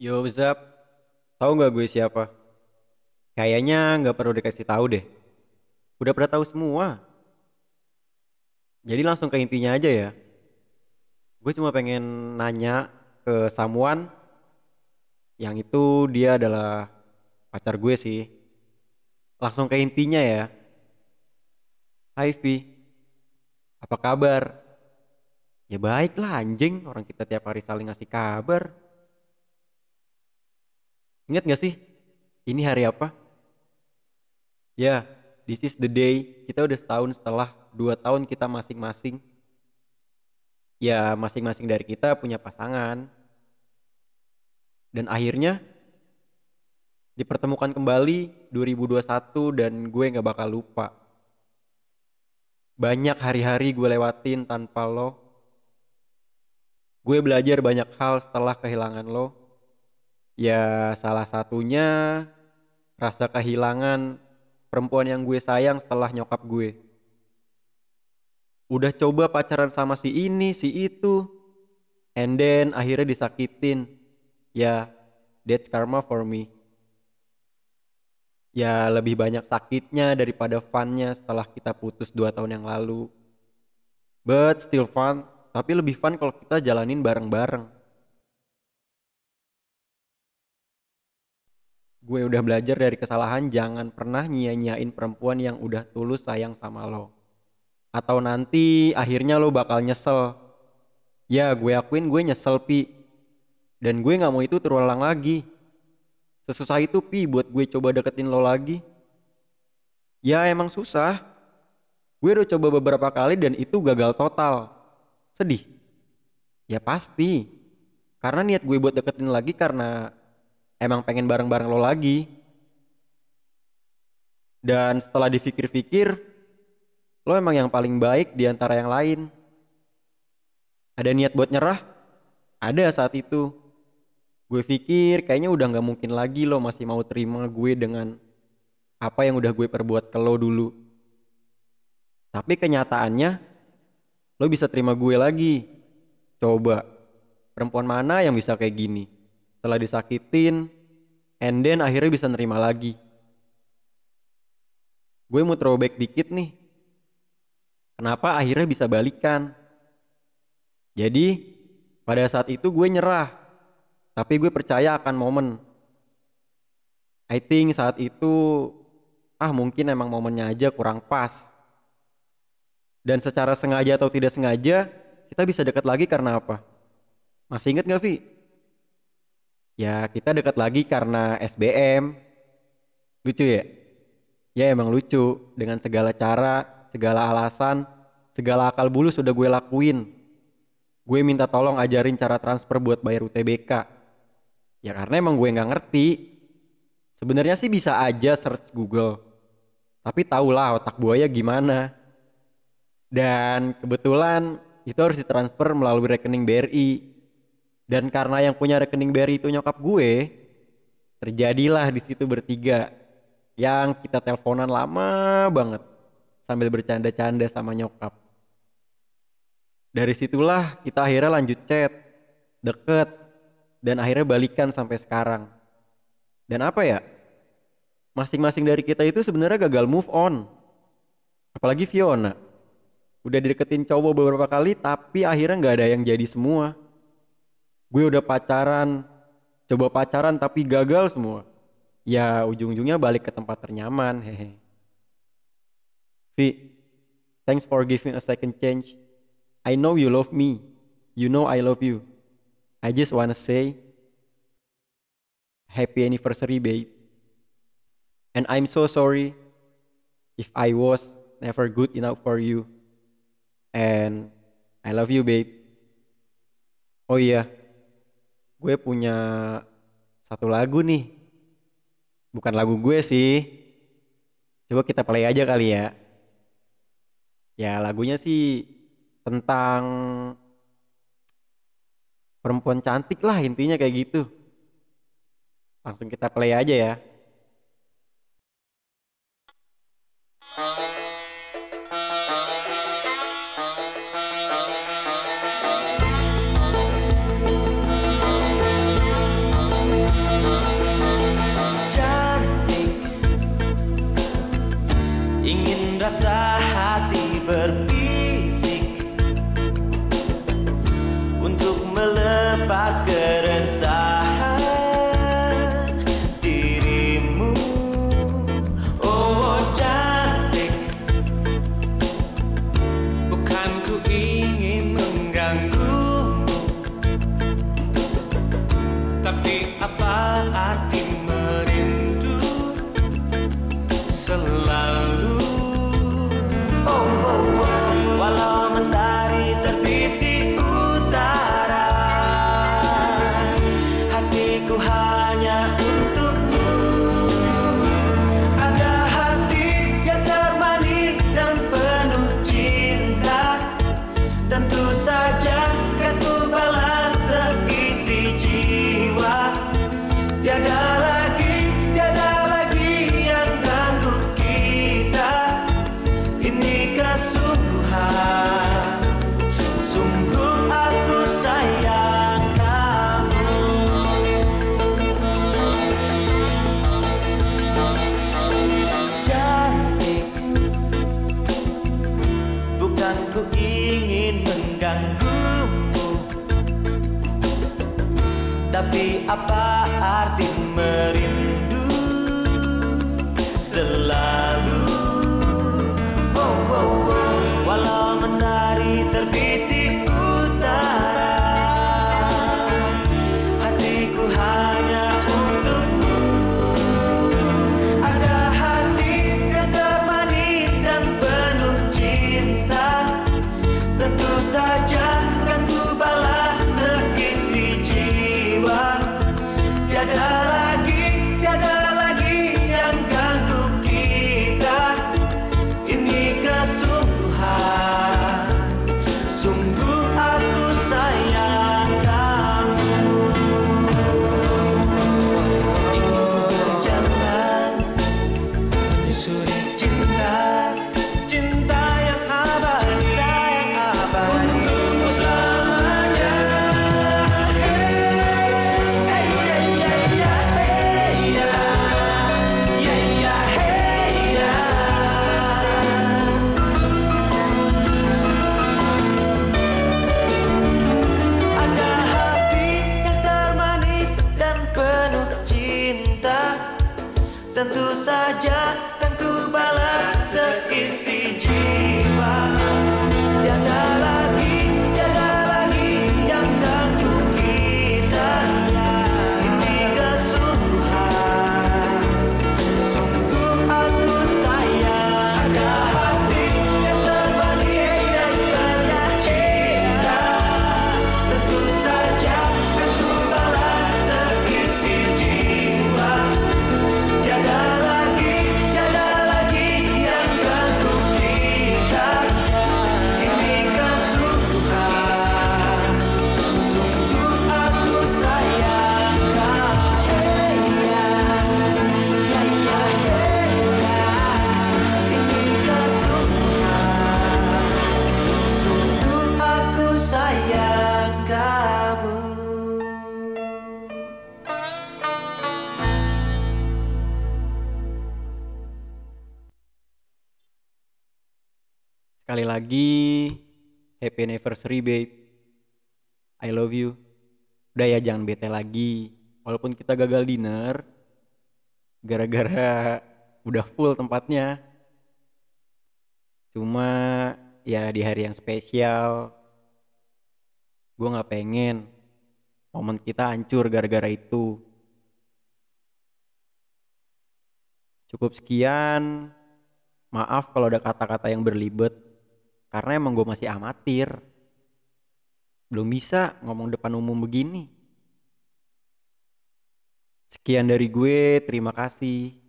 Yo, Zap, tahu nggak gue siapa? Kayaknya nggak perlu dikasih tahu deh. Udah pada tahu semua. Jadi langsung ke intinya aja ya. Gue cuma pengen nanya ke someone yang itu dia adalah pacar gue sih. Langsung ke intinya ya. Hai Vi, apa kabar? Ya baik lah anjing, orang kita tiap hari saling ngasih kabar. Ingat gak sih? Ini hari apa? Ya, this is the day. Kita udah setahun setelah dua tahun kita masing-masing. Ya, masing-masing dari kita punya pasangan. Dan akhirnya dipertemukan kembali 2021 dan gue gak bakal lupa. Banyak hari-hari gue lewatin tanpa lo. Gue belajar banyak hal setelah kehilangan lo. Ya salah satunya rasa kehilangan perempuan yang gue sayang setelah nyokap gue. Udah coba pacaran sama si ini, si itu. And then akhirnya disakitin. Ya, that's karma for me. Ya lebih banyak sakitnya daripada funnya setelah kita putus 2 tahun yang lalu. But still fun, tapi lebih fun kalau kita jalanin bareng-bareng. Gue udah belajar dari kesalahan jangan pernah nyia-nyiain perempuan yang udah tulus sayang sama lo. Atau nanti akhirnya lo bakal nyesel. Ya gue akuin gue nyesel Pi. Dan gue gak mau itu terulang lagi. Sesusah itu Pi buat gue coba deketin lo lagi. Ya emang susah. Gue udah coba beberapa kali dan itu gagal total. Sedih. Ya pasti. Karena niat gue buat deketin lagi karena emang pengen bareng-bareng lo lagi. Dan setelah dipikir-pikir, lo emang yang paling baik di antara yang lain. Ada niat buat nyerah? Ada saat itu. Gue pikir kayaknya udah gak mungkin lagi lo masih mau terima gue dengan apa yang udah gue perbuat ke lo dulu. Tapi kenyataannya, lo bisa terima gue lagi. Coba, perempuan mana yang bisa kayak gini? Setelah disakitin and then akhirnya bisa nerima lagi. Gue mau throwback dikit nih. Kenapa akhirnya bisa balikan? Jadi pada saat itu gue nyerah tapi gue percaya akan momen. I think saat itu ah mungkin emang momennya aja kurang pas. Dan secara sengaja atau tidak sengaja kita bisa dekat lagi karena apa? Masih inget gak Vi? Ya kita dekat lagi karena SBM. Lucu ya? Ya emang lucu. Dengan segala cara, segala alasan, segala akal bulu sudah gue lakuin. Gue minta tolong ajarin cara transfer buat bayar UTBK. Ya karena emang gue nggak ngerti. Sebenarnya sih bisa aja search Google. Tapi tahulah otak buaya gimana. Dan kebetulan itu harus ditransfer melalui rekening BRI dan karena yang punya rekening BRI itu nyokap gue, terjadilah di situ bertiga yang kita teleponan lama banget sambil bercanda-canda sama nyokap. Dari situlah kita akhirnya lanjut chat, deket, dan akhirnya balikan sampai sekarang. Dan apa ya? Masing-masing dari kita itu sebenarnya gagal move on. Apalagi Fiona. Udah dideketin cowok beberapa kali tapi akhirnya nggak ada yang jadi semua gue udah pacaran. Coba pacaran tapi gagal semua. Ya ujung-ujungnya balik ke tempat ternyaman hehe. Vi thanks for giving a second chance I know you love me. You know I love you. I just wanna say happy anniversary babe. And I'm so sorry if I was never good enough for you. And I love you babe. Oh iya gue punya satu lagu nih. Bukan lagu gue sih. Coba kita play aja kali ya. Ya lagunya sih tentang perempuan cantik lah intinya kayak gitu. Langsung kita play aja ya. rasa hati berbisik untuk melepas keresahan. Apa arti merindu Selalu oh, oh, oh. Walau menari terbit di utara Hatiku hanya untukmu Ada hati yang termanis dan penuh cinta Tentu saja saja kan ku balas seisi Sekali lagi, happy anniversary babe. I love you. Udah ya jangan bete lagi. Walaupun kita gagal dinner, gara-gara udah full tempatnya. Cuma ya di hari yang spesial, gue nggak pengen momen kita hancur gara-gara itu. Cukup sekian. Maaf kalau ada kata-kata yang berlibet. Karena emang gue masih amatir. Belum bisa ngomong depan umum begini. Sekian dari gue, terima kasih.